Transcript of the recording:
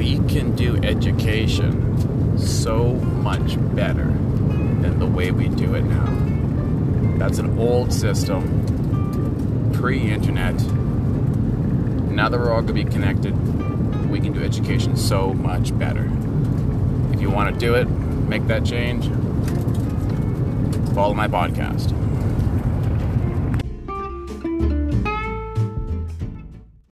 we can do education so much better than the way we do it now. That's an old system, pre internet. Now that we're all going to be connected, we can do education so much better. If you want to do it, make that change, follow my podcast.